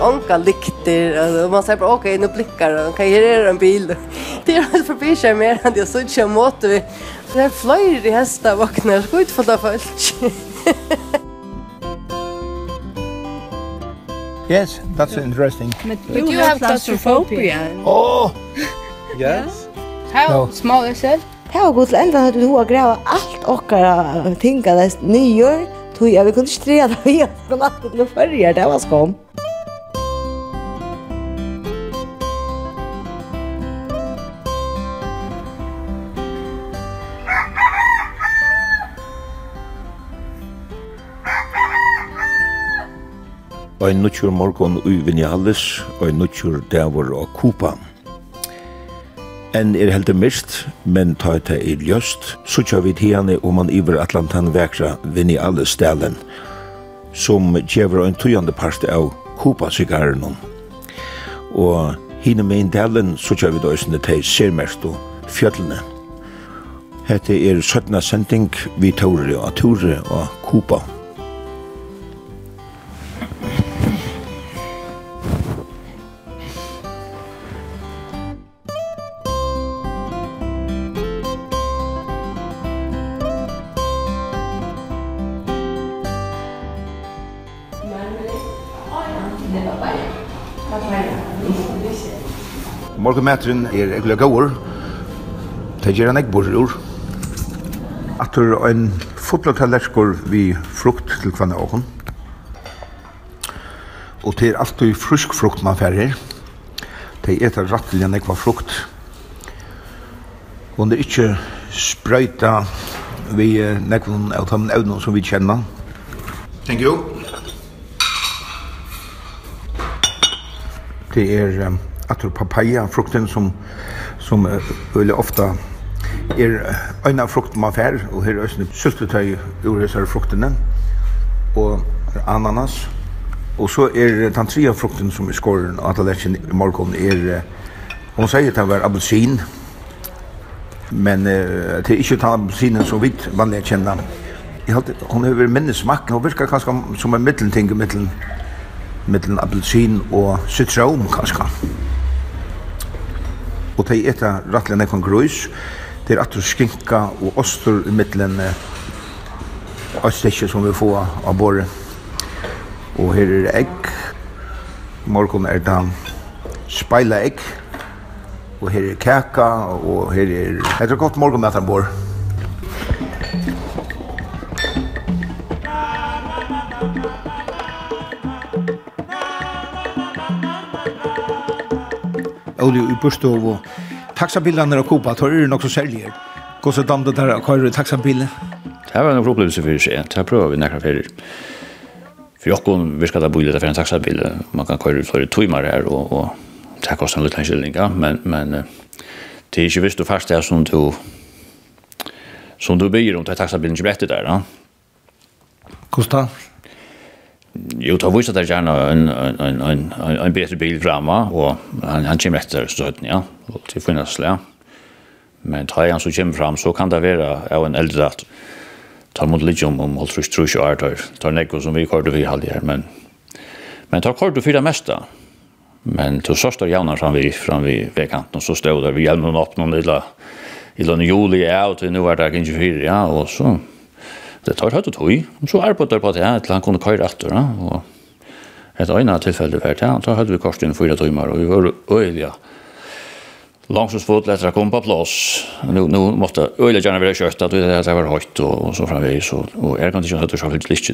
onka lykter och man säger bara okej okay, nu blickar den kan här är en bil. Det är alltså förbi sig mer än jag så inte mot vi. Det är flyr i hästar vaknar så för det folk. Yes, that's interesting. But you, But you have claustrophobia. Oh. Yes. How no. small is it? Det var god til enda at du har grava alt okkara tinga dess nyer, tog jeg vi kunne streda vi, men alt det var fyrir, det var skom. ein nutjur morgon ui vinjalis, ein nutjur dævor og kupa. En er heldur mist, men ta eit er ljöst, sutja vid hiane om man iver Atlantan vekra vinjalis stelen, som djevra ein tujande part av kupa sigaren Og hine mein delen, sutja vid teir tei og fjöllene. Hette er 17. sending vi tåre og tåre og kupa. Morgenmeteren er ekle gåur. Det gjør han ikke borger ur. Atur en fotlatallerskor vi frukt til kvann av. Og det er alltid frusk frukt man færger. Det er etter rattelig enn ekva frukt. Og det er ikke sprøyta vi nekvun av de evnen som vi kjenner. Thank you. Det er um, atur papaya, frukten som, som uh, veldig ofta er en av frukten man fær, og her er østene syltetøy ur disse fruktene, og ananas, og så er den tredje frukten som er skåren det tallerken i morgen er, hun sier at det var appelsin, men uh, det er ikke den appelsinen som vi vanlig kjenner. Jeg halte, hun har vært smak hun virker kanskje som en mittelting i mittelen, mittelen appelsin og sitron kanskje og de etter rettelig nekon grus, det er atter skinka og ostur i middelen av stekje som vi får av båret. Og her er egg, morgon er det speila egg, og her er kaka, og her er... Det er godt morgon med at han bor. olje i Burstov og taxabilarna och kopa, tar ju också säljer. Gå så damt där och kör taxabilen. Det var en opplevelse för sig. Det prövar vi några ferier. För jag kom det bolig for för en taxabil. Man kan köra ut flera her här och och det kostar lite ja. men men det er ikke visst du fast där som du som du bygger om til taxabilen inte bättre där. Kostar jo, ta vissa där gärna en, en, en, en, en bättre bil framma och han, han kommer efter stöten, ja, och till finnas, ja. Men tar han så kommer fram så kan det vara av en äldre att ta mot lite om om allt trus trus och tar tar neko som vi körde vi hade här men men tar kort och fyra mesta. Men då så står jävnar fram vi fram vi vägkanten och så står där vi hjälmen upp någon lilla i den juli out och nu var det kanske fyra ja och så det tar høyt og tog, så arbeider på det her, til han kunne køyre etter, og et øyne tilfelle var det, så hadde vi korset inn fyra timer, og vi var øyelige. Langsomsfot lettere kom på plass. Nu, nu måtte øyelige gjerne være kjøtt, at det var høyt, og, så framveis, og, og jeg kan ikke høyt og sjølvlig litt.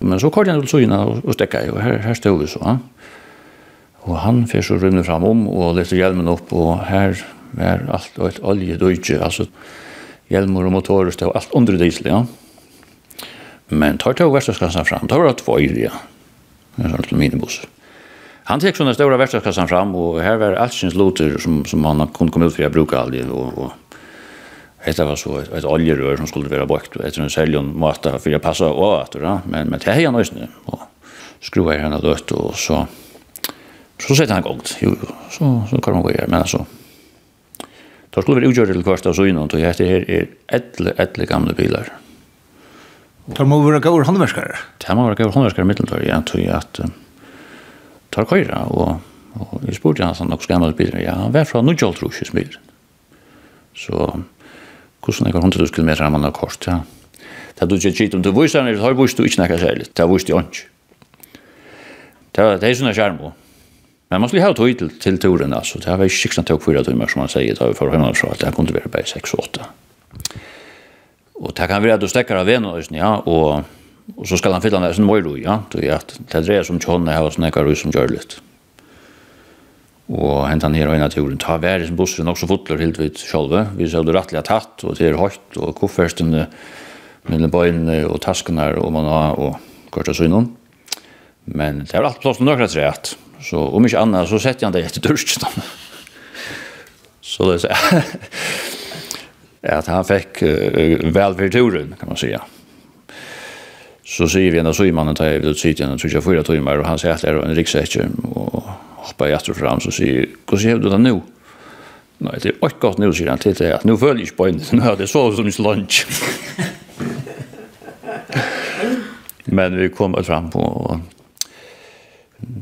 Men så køyre jeg til søgene og stekket, og her, her stod vi så, ja. Og han fyr så rymmer fram om, og lette hjelmen opp, og her var alt og et oljedøyge, altså, altså, hjelmer og motorer stod alt under diesel, ja. Men tar tog verkstadskassan fram, tar var det två ja. En sånn liten minibuss. Han tek sånne stora verkstadskassan fram, og her var allsins loter som, som han kunne komme ut for å brukar aldrig, og, og Hetta var så ett oljerör som skulle vara bakt efter en säljon mata för jag passa och att då men men det här är nu och skruva i henne lött och så så sätter han igång. Jo, så så kan man gå igen men alltså Då skulle vi utgjørt til kvart av søgnen, og dette her er etle, etle gamle bilar. Det må være gaur håndverskere? Det må være gaur håndverskere middeltår, ja, tog jeg at um, tar køyra, og, og jeg spurte han sånn nokså gamle bilar, ja, han var fra Nudjoltrusjes bil. Så, hvordan er det 100 km kilometer man har kort, ja. Det er du ikke gitt om du viser, det har vist du ikke nekka særlig, det har vist du ikke. Det er sånne skjerm, og Men man skulle ha tog til, til turen altså. Det här var ju 16 tog fyra timer, som man säger tar vi för hemma så att det kunne være bare 6 och 8. Og det kan være at du stekker av venen, ja, og, og så skal han fylle den där sin mojro, ja. Det er att det är som tjånne här och sådana här som gjør litt. Og hentan her og ena turen, ta væri som bussen også fotler helt vidt sjolve. Vi ser det rettelig tatt, og det er høyt, og kofferstene, mellom bøyene og taskene, og man har, og kortet synen. Men det er alt plass til nøkret rett, Så om ikke annet, så setter han det etter dørst. så det er så, at han fikk uh, vel for turen, kan man säga. Så sier vi en av symannen til jeg vil sitte igjen, tror jeg fyra timer, og han sier at det er en riksekker, og hopper jeg etter fram, så sier, hvordan gjør du det nå? Nei, det er ikke godt nå, sier han til det, at nå føler jeg ikke på en, nå er det så som ikke lunch. Men vi kom fram på, og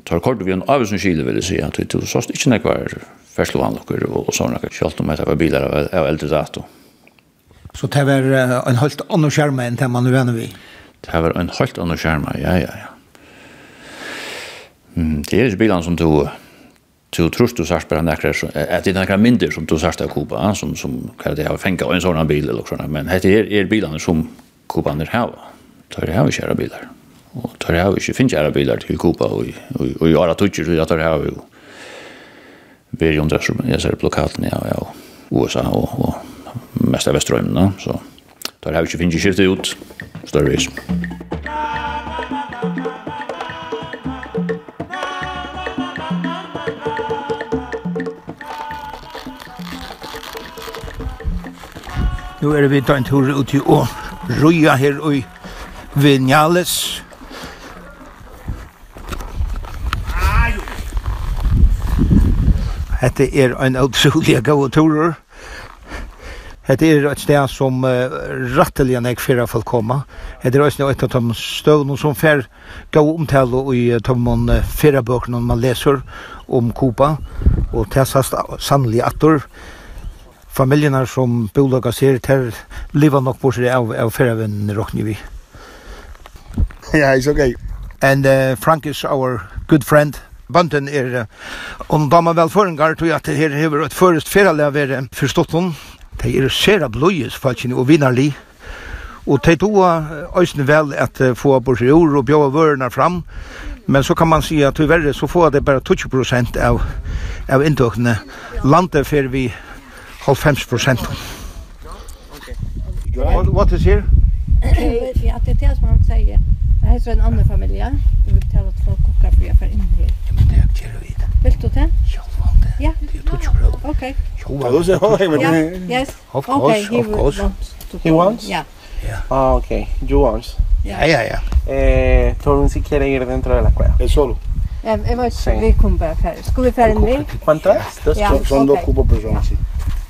tar kort vi en avisen skile vil jeg si at det såst ikke nekvar ferslovanlokker og, og sånne kjølt om etter biler av, av eldre dato. Så det var en helt annen skjerma enn det man nu vi? Det var en helt annen skjerma, ja, ja, ja. Mm, det er ikke bilene som tog så tror du sagt bara näkra att det är några mindre som du sagt av Kuba som som kan det ha fänga en sån bil eller såna men det är er bilarna som Kubaner har. Tar det här vi köra bilar. Og tar jeg jo ikke finnes jeg biler til Kuba, og i året tutsi, så jeg tar jeg jo veri om det som jeg ser blokaten av ja, USA og, og mest av Vestrøymene, så tar jeg jo ikke finnes jeg skiftet ut, større vis. Nu er vi ta en tur ut i å røya her i Vinjales, Hette er en utrolig god turer. Hette er et sted som uh, rattelig enn jeg fyrir folk koma. Hette er også et av de støvnene som fer gå omtale i de uh, fyrir bøkene man leser om Kopa. Og det er sannelig atter familjerna som bolaga ser ter liva nok på sig av av förvän rockni vi. Ja, yeah, it's okay. And uh, Frank is our good friend bønden er om damer velføringar, tror jeg at det her hever et først ferale av er forstått noen. De er sera bløyes, faktisk, og vinnarlig. Og de to øyne vel at få borsjord og bjøve vørene fram. Men så kan man si at tyverre så får det bare 20% av, av inntøkene. Landet fer vi 50 prosent. What, what is here? Okej, att det er det som han sier. Det heter är en annan familj. Vi tale at folk kokker för jeg för inn her. Ja, men det är jag gärna vid. Vil du til? Ja, man det. Ja. Det er touch bro. Ok. Jo, vad du säger. Ja, yes. Of course, okay, of course. He wants? Ja. Yeah. Ah, ok. You wants? Ja, ja, ja. Eh, Torun si quiere ir dentro de la cueva. El solo. Eh, ikke, vi kommer bare para. Skulle vi para en mí? ¿Cuántas? Dos, son dos cubos personas, sí.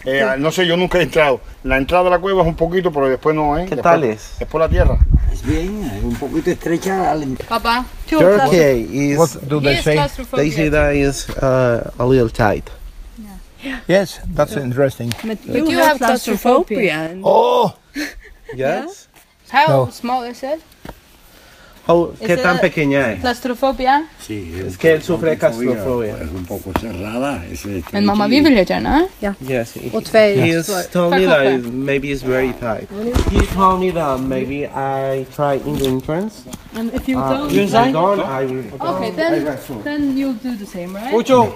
Eh, no sé, yo nunca he entrado. La entrada a la cueva es un poquito, pero después no, ¿eh? ¿Qué después, tal es? Es por la tierra. Es bien, es un poquito estrecha. Al... Papá, Turkey is... What do they say? They say that is uh, a little tight. Yeah. yeah. Yes, that's yeah. interesting. But you, but you have claustrophobia. Oh! yes. Yeah? How no. small is it? Oh, ¿Qué tan pequeña es? ¿Claustrofobia? Sí. Es que él sufre de claustrofobia. Es un poco cerrada. Es Men mamma vi vill ju gärna. Ja. Yes. Och två. He has told me that maybe it's very tight. He told me that maybe I try in the entrance. And if you don't, uh, if I don't, I will. Okay, then then you'll do the same, right? Ocho.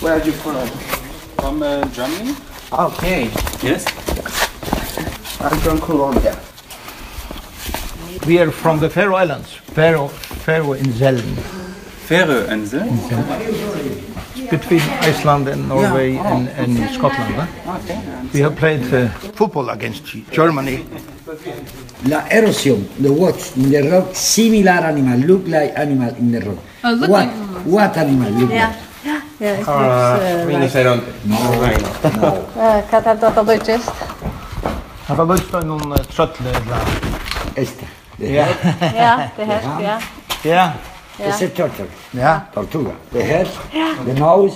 Where are you from? From uh, Germany. Okay. Yes. I'm from Colombia. We are from the Faroe Islands. Faroe, Faroe Inseln. Faroe Inseln? Inseln. Between Iceland and Norway yeah. oh. and, and Scotland. Huh? Okay. We have played uh, football against Germany. La erosion, the watch in the rock, similar animal, look like animal in the rock. Oh, look what, like what animal look yeah. like? Yeah, it looks, uh, uh, right. No, no. no. Uh, cat had not Han kan på någon tröttle eller... Just det. Ja, det här, ja. Ja. Det är tröttle. Ja. Tortuga. Det här, det maus.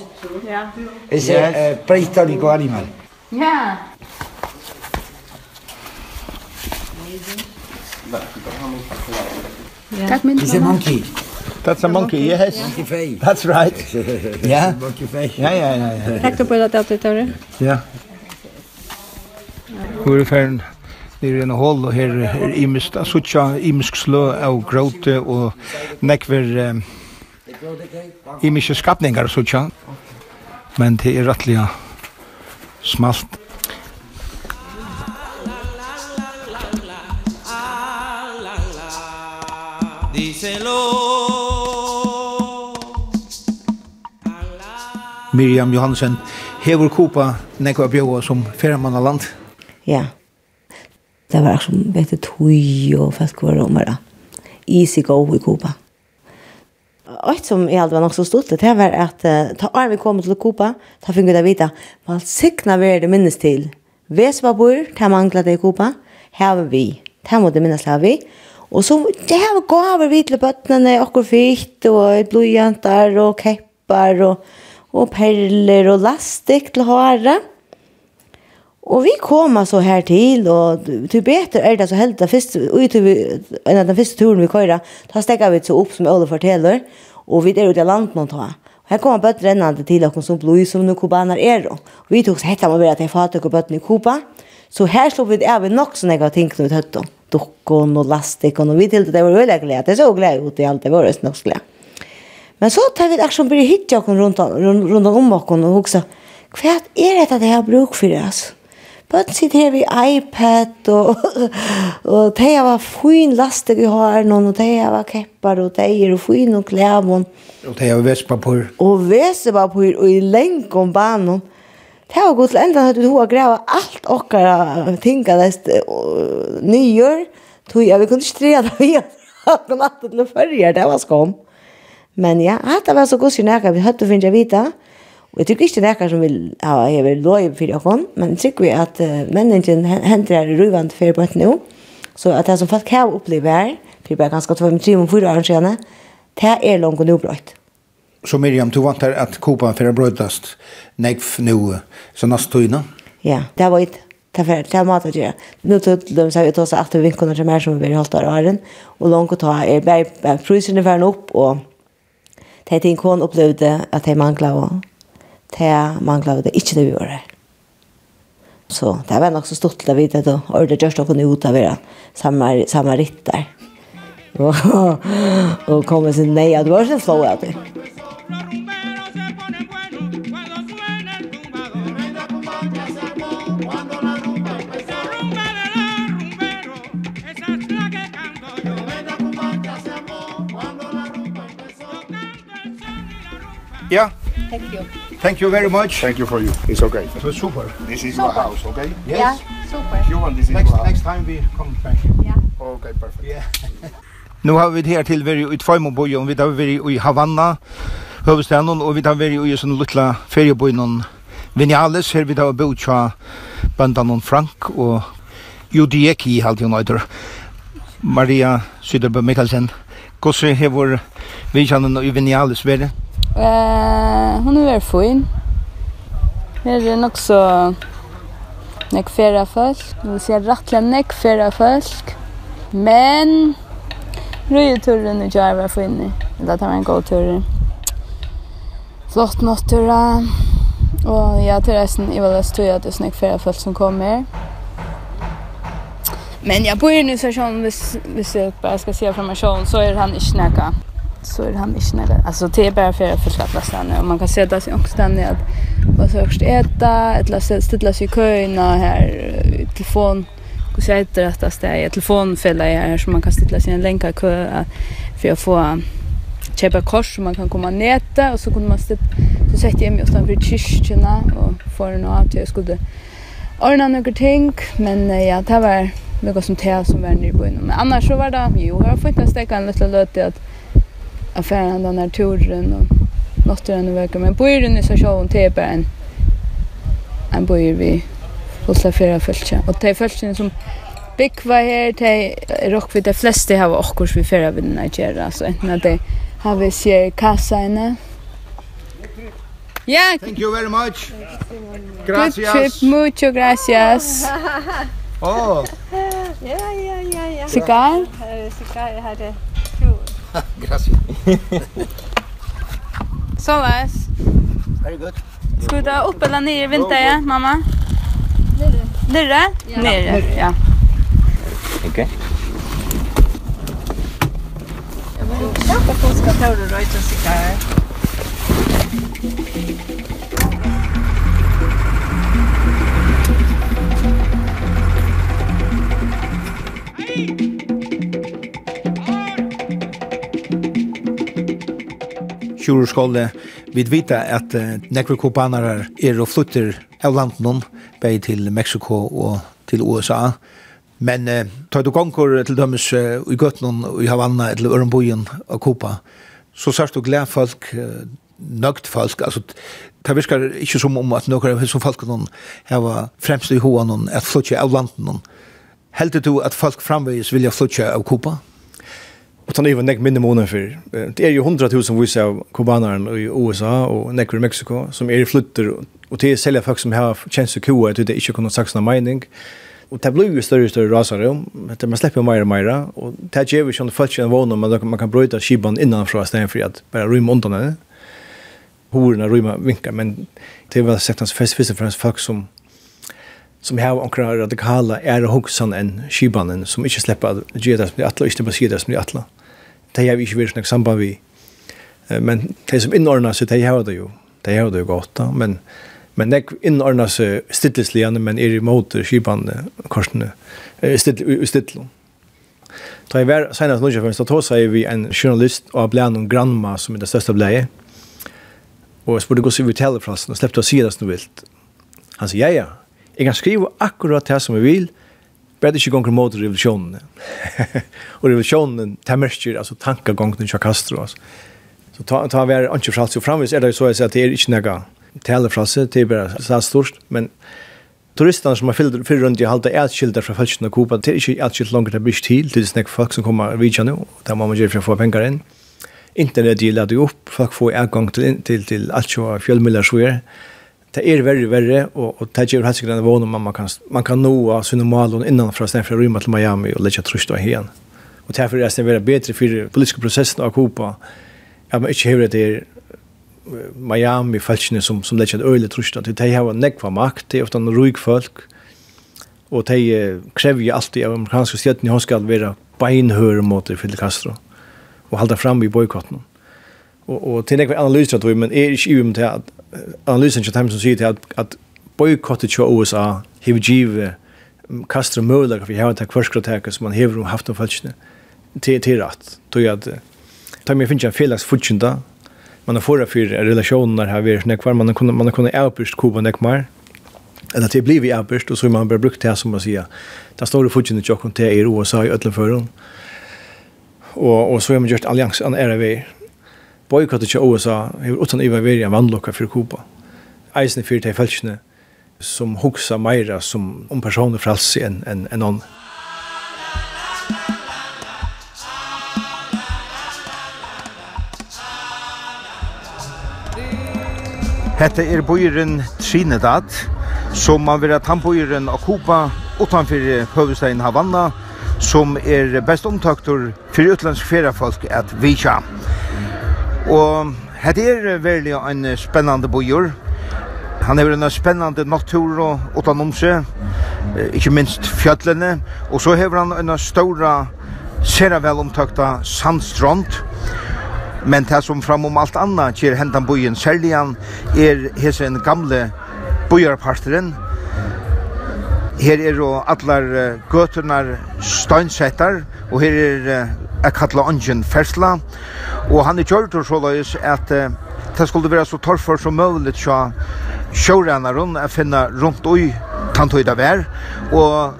Ja. Det är prehistorico animal. Ja. That's a monkey. That's a monkey, yes. Monkey face. That's right. yeah. Monkey face. Yeah, yeah, yeah. Tack då på det där, Tore. Ja. Nu er det ferden nere i en hål, og her er imisk, suttja, imisk slø av gråte, og nekver um, imiske skapningar, suttja. Men det er rettelig smalt. Miriam Johansen, hevur kupa nekva bjóa som ferramannaland. land. Ja. Det var som vet du tui og folk var om det. Easy go i Kuba. Och som jag var nog så stort det var att ta arm vi kom till Kuba, ta fick vi det vita. Man sikna vi det minnes till. Ves var bor, ta mangla det i Kuba. Här vi. Ta mot det minnes här vi. Och så det här gav vi till bötterna och fikt och blodjantar och keppar och och perler och lastik till hara. Mm Og vi kom så her til, og til beter er det så heldig, det første, ut til en av den første turen vi køyra, da stekka vi så opp som Ole forteller, og vi er ute i landet nå ta. Og her kommer bøtt rennande til oss som blod som nu kubaner er. Og vi tok så hetta man vera til fatet og bøtten i Kuba, så her slår vi det av nok så nekva ting knut høtt om. Dukkon og lastikon, og vi til det var veldig glede, det så glede ut i alt, det var det nok glede. Men så tar vi akkurat aksjon blir hitja oss rundt, rundt, rundt om oss og hoksa, hva er dette det jeg har bruk for, altså? Bøtten sitter her i iPad, og, og de har fin laster i hånden, og de har kepper, og de har fin og klæven. Og de har vesepapur. Og vesepapur, og i lenk om banen. Det har gått til enda at du har grevet alt okkara tinga det nyår. Tog jeg, vi kunne ikke strida vi hadde natt til å det var skom. Men ja, hatt det var så god synneka, vi hadde finnes jeg vita. Ja Og jeg tykker ikke det er som vil ha ja, hever lov for dere, men jeg tykker vi at uh, menneskene henter er ruvende for på et nå, så at det som folk har opplevd her, for det er ganske 2-3-4 år siden, det er langt og nødbrøyt. Så Miriam, du vant her at Kuba fyrir brødast nekv nu, så nast tøyna? Ja, det var ikke. Det er det er mat å gjøre. Nå tog de seg ut også etter vinkorna som er som vi har holdt av åren, og langt å ta er bare priserne ferdig opp, og det er ting hun opplevde at de manglet, og det manglet det ikke det vi gjorde. Så det var nok så stort til å vite at og det gjørst dere ut av det samme ritt der. Og kom med sin nei, at det var ikke flå av det. Ja. Thank you. Thank you very much. Thank you for you. It's okay. It was super. This is super. your house, okay? Yes. Yeah, super. You want this next, next time we come back. Yeah. Okay, perfect. Yeah. Nu har vi her til veri i Tvajmobojen, vi har vi i Havanna, Høvestaden, og vi har vi i sånne luttla feriebojen Vinales, her vi har bøtt fra bandanon Frank og Judieki, halt hun nøyder. Maria Syderbø Mikkelsen, hvordan har vi kjennet i Vinales vært? Eh, hon är väl fin. Här är nog så nek fera folk. Vi ser rattla nek fera folk. Men röjeturen är jag var fin. Det tar en god tur. Flott nattura. Och jag tror resten i Valles tror jag att det är nek fera folk som kommer. Men jag bor ju nu så som hvis, hvis jag bara ska se fram en så är han inte snäcka så är han inte nära. Alltså det är bara för att förskapa stanna. Och man kan sätta sig också stanna att vad så först äta, eller ställa sig i köerna här, telefon. Och så heter det att det är telefonfälla här som man kan ställa sig i en länka kö för att få köpa kors som man kan komma näta och så kunde man ställa så sätter jag mig utanför kyrkorna och får en av till jag skulle ordna några ting men ja, det var något som te som var nere på innan. Men annars så var det, jo, jag har fått en stäcka en liten löte att affären den här turen och natten och veckan men bojer i så show och typ en en bojer vi fulla fyra följtja. och det är fältchen som Big var här de rock vid de flesta har också vi fyra vid Nigeria så när det har vi ser kassa inne Ja. Thank you very much. Gracias. Good trip, mucho gracias. Oh. Ja, ja, ja, ja. Cigar? Cigar hade Gracias. Så läs. Very good. Ska du ta upp eller ner i vinter, mamma? Nere. Nere? Ja. Nere, ja. Okej. Okay. Jag vill inte att folk ska ta det röjt och sitta här. kjurskåle. Vi vet at uh, nekve kubaner er og flytter av landen bei til Meksiko og til USA. Men uh, tar du gonger til dømes uh, i Gøtnen og i Havanna eller Ørenbojen og Kuba, så sørst du glede folk, uh, nøgt folk, altså det virker ikke som om at noen av disse folkene har fremst i hoan at flytja av landen. Heldur du at folk framvegis vilja flytja av Kuba? Ja. Og tann even nek minne måneder for. Det er jo 100 000 vise av kubanaren i USA og nek i Mexiko som er i flytter og til selja folk som har tjenst og kua til det ikke kunne saksna mening. Og det blir jo større og større rasare, Det man slipper meira og meira, og det er jo ikke folk en vana, men man kan brøyta skiban innanfra stedet for at bare rymma undan henne. Horena rymma vinkar, men det er vel sett hans først og fremst folk som som har onkra radikala er og hoksan enn skibanen, som ikke slipper at gjøre det som de atla, og ikke slipper at det som de atla det har vi ikke vært noe samband vi. Men de som innordner seg, de har det jo. De har det jo godt da, men men det innordner seg stillesligende, men er imot skipene, korsene, stillene. Da jeg var senest senast nå, så tog seg vi en journalist og ble noen grannma som er det største bleie. Og jeg spurte hvordan vi taler fra og slepte å si det som du vil. Han sier, ja, ja, jeg kan skrive akkurat det som jeg vil, Bara det går mot revolusjonen. revolutionen. och revolutionen tämmerskir alltså tankagången til Castro Altså. Så ta ta vi er ikke fräls så framvis är det så at det är inte några telefrasse det er bare så stort men turisterna som har fyllt för rundt i halte är skilda fra følelsen av Kuba till inte alls så langt det blir til, det snack folk som kommer vi nå, nu må man gjøre for å få penger inn. Internet gillar det opp, folk får adgang til, til, til alt så fjällmiljöer så det er verre verre, og, og det gjør helst ikke denne vånen, om man kan, man kan nå av sin malen innanfra stedet fra Rima til Miami og lette trøst av igjen. Og derfor er det bedre for politiske prosessen av Kuba at man ikke hører det er Miami-falskene som, som lette øyelig trøst av. De har nekva makt, det er ofte en ruik folk, og de krever alltid av amerikanske stjøttene hun skal være beinhøre mot Fidel Castro og halda fram i boykotten. Og, og til nekva analyser, men er ikke i om til at analysen som dem som sier til at, at boykottet til USA hever givet kastar möjlighet för jag har inte kvarskrateket som man hever om haft om falskene till, till rätt. Då jag att ta mig finns en felaks fortskynda man har förra för relationer här vi när kvar man kunde man kunde outburst kuba näck mer eller det blir vi outburst och så man bara brukt det som man säger där står det fortskynda jag kom till i USA i ödlen förrum och och så har man gjort allians an är vi boykottet til USA har utan iva veri en vannlokka fyrir Kuba. Eisen fyrir til felskene som hugsa meira som om personer fralsi enn en, en annan. Hetta er bøyren Trinidad, som man vera tannbøyren av Kuba utanfor Høvestein Havana, som er best omtaktor fyrir utlandsk feriefolk at vitja. Og hette er veldig en spennende bojur. Han har en spennende natur og utenom seg, ikke minst fjøtlene. Og så har han en stor, ser vel omtøkta sandstrand. Men det som framom alt anna kjer hentan bojen, særlig er hese en gamle bojarparteren. Her er jo allar gøtunar steinsetar, og her er jeg kalla ongen fersla. Og han er kjørt så løys at uh, det skulle være så torfer som mulig til sjårenneren å finne rundt ui tantøyda vær. Og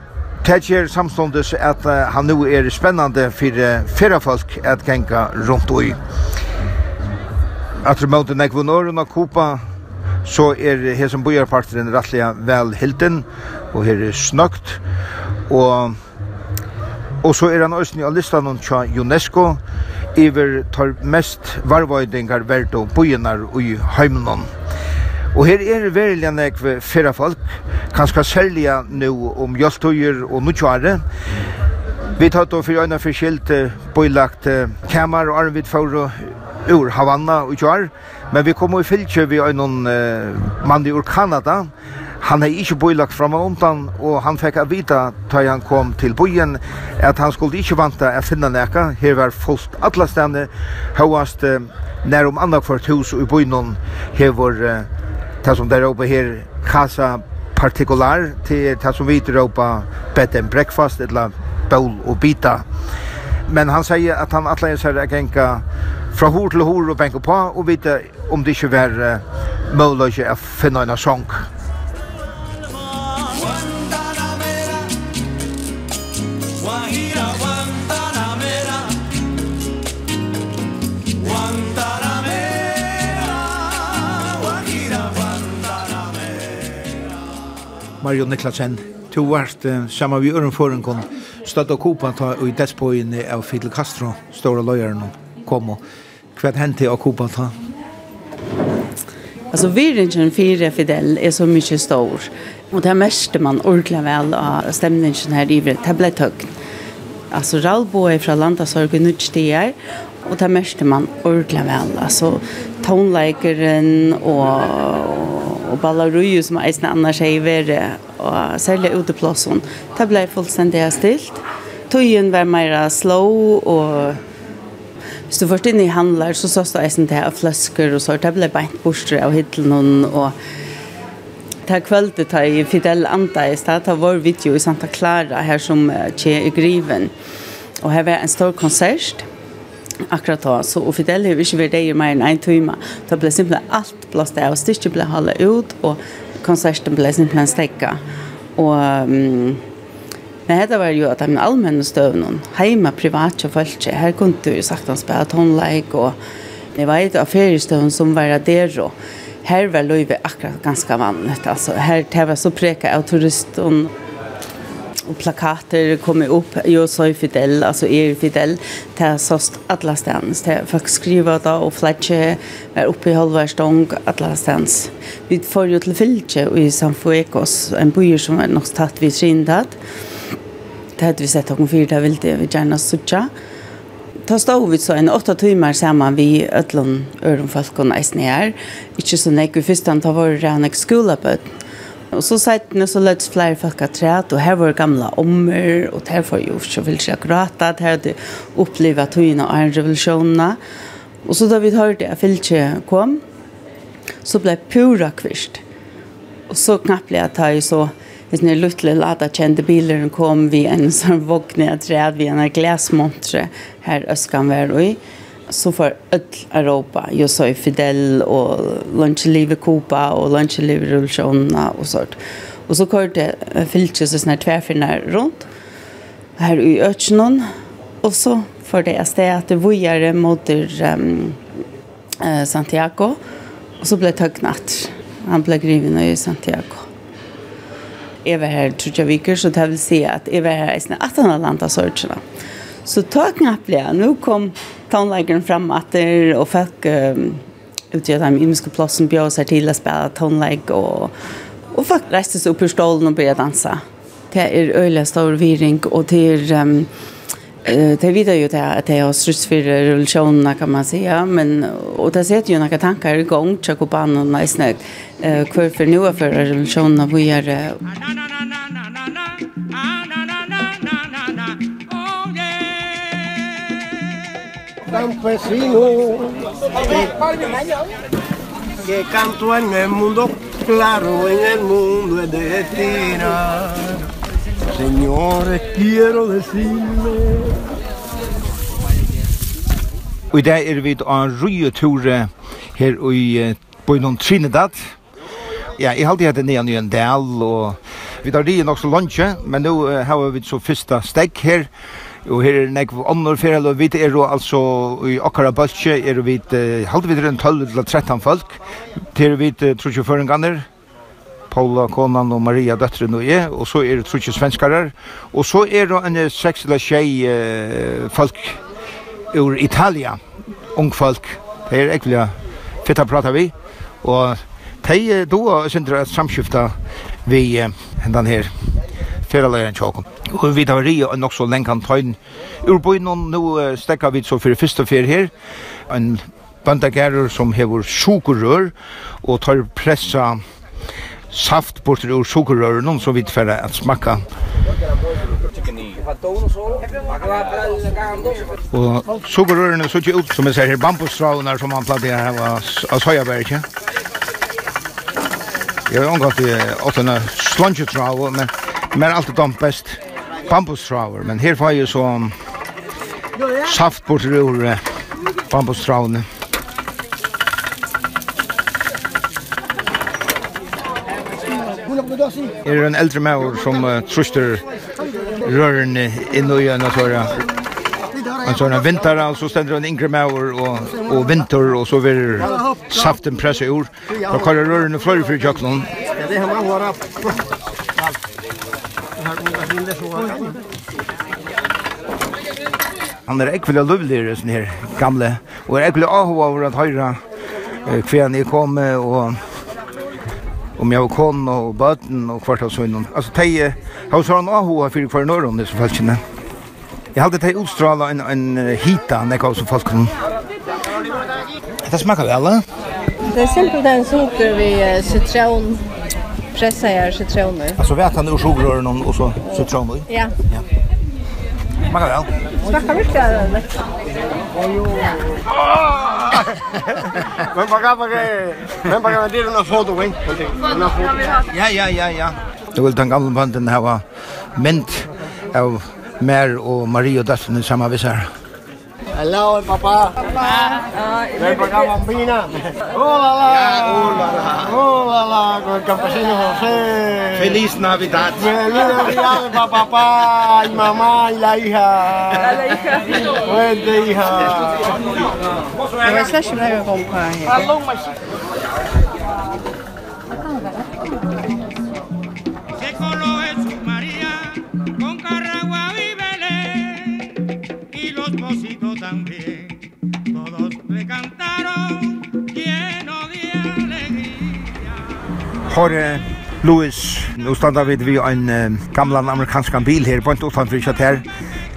det gjør samståndes at uh, han nå er spennende for fyrre folk at genka rundt ui. At remote nekvun åren og kopa så er her som bojarparteren rettelig vel hilden og her er snøkt og Og så er han også i listan av UNESCO, iver tar mest varvoidingar og bojinar ui heimnon. Og her er verilig nekve fyrra folk, kanska særliga nu om joltøyer og nukjare. Vi tar då fyrir øyna fyrskilt bojlagt kamar og arvid fyrir ur Havanna og kjær, men vi kom i fylkje vi øynon uh, mann ur Kanada, han har inte bojlagt fram og undan och han fick att vita när han kom till bojen att han skulle inte vanta att finna neka, her var fullt alla ständer hoast uh, nær om andra för hus och i bojen här var eh, det som där uppe här kassa partikular till det som vi Europa bed and breakfast eller bowl och bita. Men han säger att han alla är så här gänka fra hor til hor og benka på og vite om det ikke var uh, mulig å finne en sång. Mario Niklasen, to vart uh, saman vi øren foran kon støtt og kopa ta i despoien av Fidel Castro, stora løyeren kom og hva hendte og kopa ta? Alltså virringen fyra Fidel är så mycket stor. Och det märkte man ordentligt väl av stämningen här i det blev högt. Alltså Ralbo är från Landasorgen utstigar og det meste man ordentlig vel. Altså, tonleikeren og, og balleruju som eisen annars er i verre, og særlig uteplassen, det ble fullstendig stilt. Tøyen var mer slow, og hvis du først inn i handler, så sås det eisen til flasker og så, det ble beint borster av hittelen, og ta kvöldet ta i Fidel Anda i stad, ta vår video i Santa Clara her som tje i Griven. Og her var en stor konsert, akkurat då så och Fidel hur vi vill det ju mer än en timme. Det blev simpelt allt blåst av stitch blir hålla ut och konserten blir simpelt stäcka. Och um, Men det var jo at den allmenne støvnen, heima privat og folk her kunne du sagt han spela tonleik, og det var et av feriestøvn som var der, og her var løyve akkurat ganske vanligt. Altså, her det var så preka av turisten, og plakater kommer upp. Jag sa Fidel alltså är er Fidel där såst alla stans där folk skriver då och fletche är uppe i halva stång alla stans vi får ju till fylke i San Fuecos en by som är något tatt vid skyndat det hade vi sett hon fyrt vill det vi gärna sucha ta stod vi så en åtta timer samman vi öllon örnfolkon eisne här. Ikke så nek vi fyrst han ta var rannek skola på Og så sett ni så lätt flere folk av træt, og her var gamla ommer och där får ju så vill jag gråta att hadde det uppleva tuna och en revolutionerna. Och så da vi hörde at Filche kom så blev pura kvist. Og så knappt jeg ta ju så hvis ni Lutle lata kjente biler kom vi en sånn vågne av träd vi en glasmontre här öskan var i så får öll Europa, jag sa Fidel och lunch live Kupa och lunch live Rulsjona och sånt. Och så körde Filches så snart tvärfinnar runt här i Ötsnon och så för det är att det vojare mot um, eh, Santiago och så blev tögnat. Han blev griven i Santiago. Jag var här tror jag viker så det vill säga att jag var här i sina 18 landa sorterna. Mm. Så ta knapplega, nu kom tonleikeren fram atter, og folk um, utgjør dem imiske plåsen bjør seg til å spille tonleik, og, og folk reiste seg opp ur stålen og begynte å danse. Det er øyelig stor viring, og det er... Um, det vet ju att det har struts för revolutionerna kan man säga men och det sätter ju några tankar igång tjocka på annan nice eh kvar för nu för revolutionerna vi är campesino que, canto en el mundo claro, en el mundo es de tira. Señores, quiero decirle Og i dag er vi av røye ture her i Bøynon Trinidad. Ja, jeg halte hatt nyan i en del, og vi tar røye nok så lunsje, men nå har vi så første steg her, Og her er nekv fyrir og vi er jo altså i akkara bøltje, er vi halde videre rundt 12-13 folk, til vi tror ikke føringaner, Paula, konan og Maria, døtteren og jeg, og så er det tror ikke svenskarer, og så er det en seks eller 6 folk ur Italia, ung folk, det er ekvelig fitta prata vi, og de då synder at samskifta vi hendan her feraleien tjokken. Og vi tar ri og nok så lenkan tøyn. Ur bøynen nå stekka vi så for første fer her. En bandagærer som hever sukerrør og tar pressa saft bort ur sukerrøren så vi tar at smakka. Og sukerrørene så ikke ut som jeg ser her bambusstrauner som han platt i her av sojaberg. Jeg har omgått i åttene slungetrav, men men alltid de best bambustraver, men her får jeg så saft bort ur uh, bambustravene. Er en eldre maur som uh, truster rørene inn og gjør natøra. En sånn vinter, og så stender en yngre maur og, og vinter, og så vil saften presse ur. Da kaller rørene fløyre for kjøkkenen. Ja, det har man Han er ekvile lovligere sånn her gamle, og er ekvile avhå over at høyre han er kommet, og om jeg var kon og bøten og kvart av sønnen. Altså, de har så han avhå for hver nøren, disse falskene. Jeg hadde de utstrala en, en hita, nekka av så falskene. Det smaker vel, eller? Det er simpelthen sukker vi sitron pressa jag citroner. Alltså vet han ur sugrören och så citroner. Ja. Ja. Smakar väl. Smakar verkligen lätt. Men bara bara men bara det är en foto vem. Ja ja ja ja. Du vill ta den gamla banden ha ment av Mer och Maria och Dustin samma visar. Hello, papá. Papá. Ven para acá, bambina. Hola, la. Hola, la. Hola, la. Con el campesino José. Feliz Navidad. Feliz Navidad para papá y mamá y la hija. La hija. Fuente, hija. Pero esa es una que compra. Hello, my María, con Carragua y y los Jorge Louis, Nu standa vi vid en uh, gamlan amerikansk bil her, på en utanför kjatt her.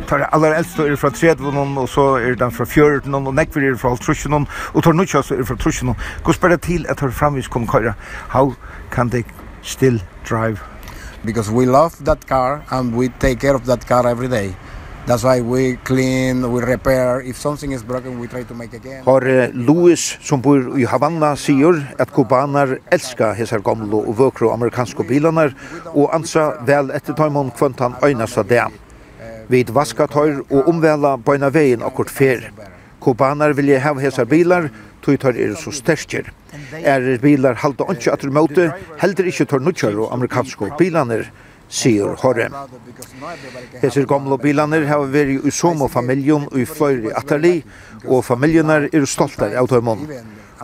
Tar aller eldst er fra 30 og så er den fra 14 og nekver er fra 30 og tar nutja så er fra 30 Gå spara til at har framvis kom køyra. How can they still drive? Because we love that car and we take care of that car every day. That's why we clean, we repair. If something is broken, we try to make again. Har Louis som bor i Havanna sier at kubaner elska hesar gamle og vøkro amerikanske bilanar og ansa vel etter taimon kvantan av det. Vid vaskatøyr og omvela bøyna veien akkurat fer. Kubanar vilja hava hesar bilar, tog tar er så sterkjer. Er bilar halda ikke at du møte, heller ikke tar nutjar og amerikanske bilaner sier Horre. Hesir gamle bilaner har vært i som og familjon og i fløyre atterli, og familjener er stolte av tøymon.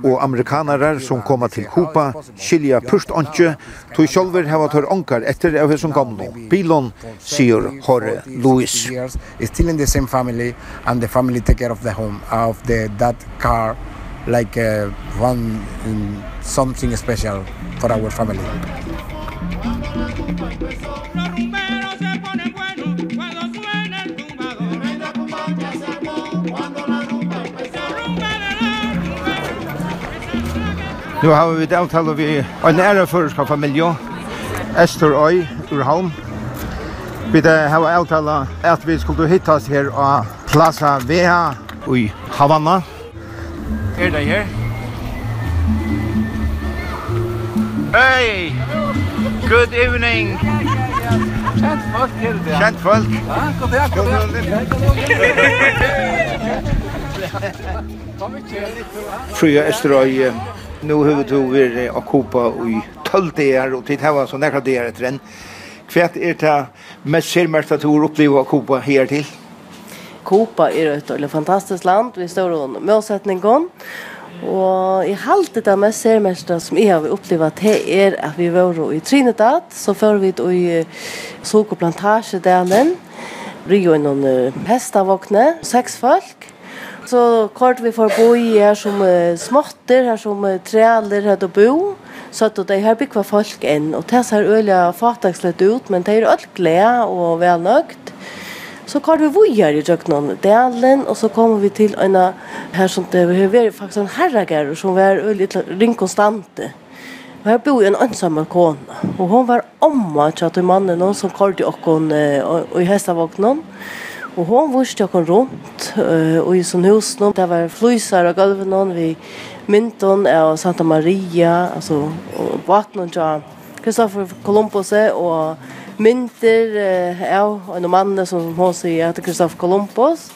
Og amerikanere som kommer til Kupa, skilja Pust, anke, tog sjolver hava tør ankar etter av hesson gamle bilon, sier Horre Louis. It's still in the same family, and the family take care of the home, of the, that car, like uh, one, something special for our family. Nu har vi deltalt avtale vi en ære føreska familie, Esther Øy, Urhalm. Vi har avtale at vi skulle hittas her av Plaza Veha i Havana. Er det her? Hey! Good evening! Kjent folk her det. Kjent folk. Ja, god dag, god dag. Fria Esterøy, nå har vi to vært kopa i 12 dager, og tid her var så nekra dager etter enn. Hva er det mest sérmerkt at du har opplevd okkupa her til? Kopa er et fantastisk land, vi står under målsetningen, og Og i halte det med sermestra som jeg har opplevd det er at vi var i Trinidad, så før vi i Sokoplantasjedelen, Rio innan uh, hestavåkne, seks folk. Så kort vi får bo i her som uh, småtter, her som uh, trealer her til bo. Så at de her bygger folk inn, og det ser øyelig fatakslet ut, men det er alt glede og velnøgt. Så kvar vi vojar i Jöknon delen och så kommer vi till en här som det vi har faktiskt en herragär som var väldigt ringkonstante. Og her bor en ensam kona. Og hon var omma til at mannen noen som kallte okkon i hestavåknen. Og hon vurste okkon rundt og i sånn hus noen. Det var flysar og gulven noen vi mynton av Santa Maria, altså vattnet til Kristoffer Columbus og mynter av en mann som hon sier heter Kristoff Columbus.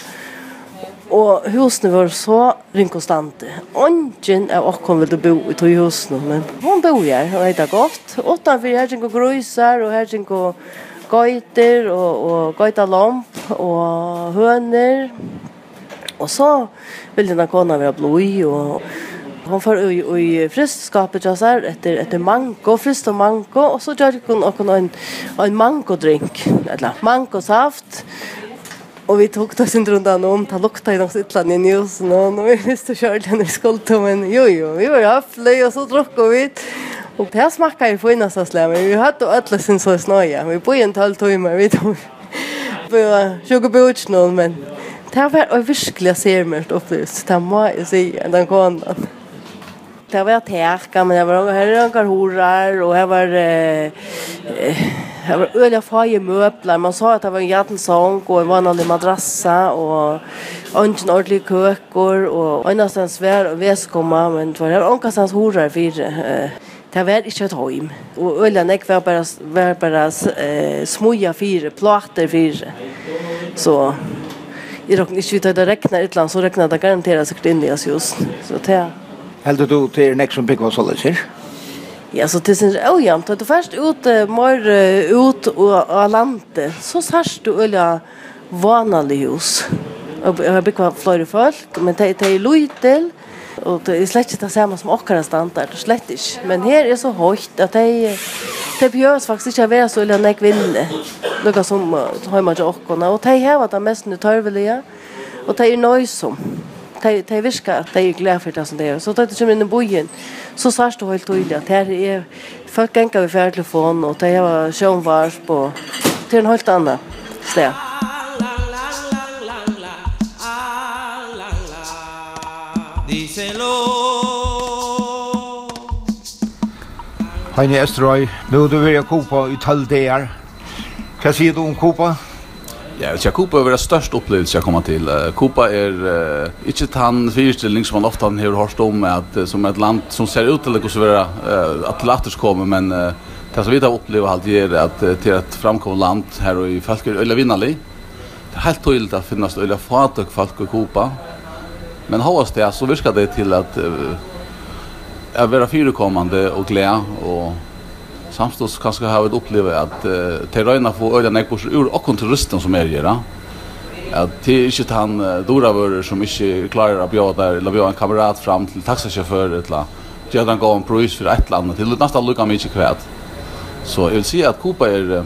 Og husene var så ringkonstante. Ongen av okken ville bo i tog husene, men hun bor her, og det er godt. Utanfor her kjenker grøyser, og her kjenker gøyter, og, og gøytalomp, og høner. Og så ville denne kona være blod, og hon får i, i fristskapet jag så efter efter mango frist och mango och så gör hon och en en mango drink eller mango saft Och vi tog det sin runt an om, det luktade i något ytterligare i njusen och nu är vi så kört den i men Jo, jo, vi var höflig och så druckade vi. Och det här smakade ju på innaste slämmen. Vi hade ödla sin så snöja. Vi bor i en tolv timmar, vi tog. Vi var 20 bort utstånd, men det här var virkelig sermert upplevelse. Det här må jag säga, den konan det var tärka men det var här en karhorar och här var eh här var öliga faje möbler man sa att det var en jättensång och en vanlig madrassa och ungen ordentlig kökor och annanstans svär och väskomma men det var här ankastans horar för eh Det var ikke et heim. Og øyla nek var bare, var bare eh, smuja fire, plater fire. Så jeg råkner ikke ut at det regner et eller annet, så regner det garanterat sikkert inn i oss just. Så det Heldur du til nek som bygg var så løser? Ja, så det synes jeg ojant. Du først ut, mer ut av landet, så sørst du øyla vanlig hus. Jeg har bygg var flere folk, men det er løytel, og det er slett ikke det samme som okkara standard, slett ikke. Men her er så høyt at det det behövs faktiskt inte att vara så ille nek vinne, Något som har man inte okkona, Och det här var det mest nu nødvendige, og det är nøysom de, de virker at de er glad for det som det er. Så da du kommer inn i bojen, så sier det helt tydelig at her er folk ganger ved fjerntelefon, og de har sjønvarsp, og til en helt annen sted. Díselo Heine Esterøy, nå du vil jeg kopa i tølv dager. Hva sier du om kopa? Hva Ja, så Kupa var det största upplevelse jag kommer till. Kupa är uh, inte han fyrställning som man ofta har hört om att som ett land som ser ut till att vara uh, atletisk kommer men uh, det som vi har upplevt allt är att uh, till ett framkomna land här och i folk eller vinnarlig. Det är helt tydligt att finnas öliga fatök folk i Kupa. Men hos det så virkar det till att uh, vara fyrekommande och glädje och samstås kanskje har vi opplevd at uh, til røyna få øyla nekbors ur okkon turisten som er gjør, at det er ikke han uh, doravører som ikke klarer å bjøre der, eller bjøre en kamerat fram til taxasjåfør, eller gjør han gå en prøys for et eller annet, til nesten lukka han kvæt. Så jeg vil si at Kopa er,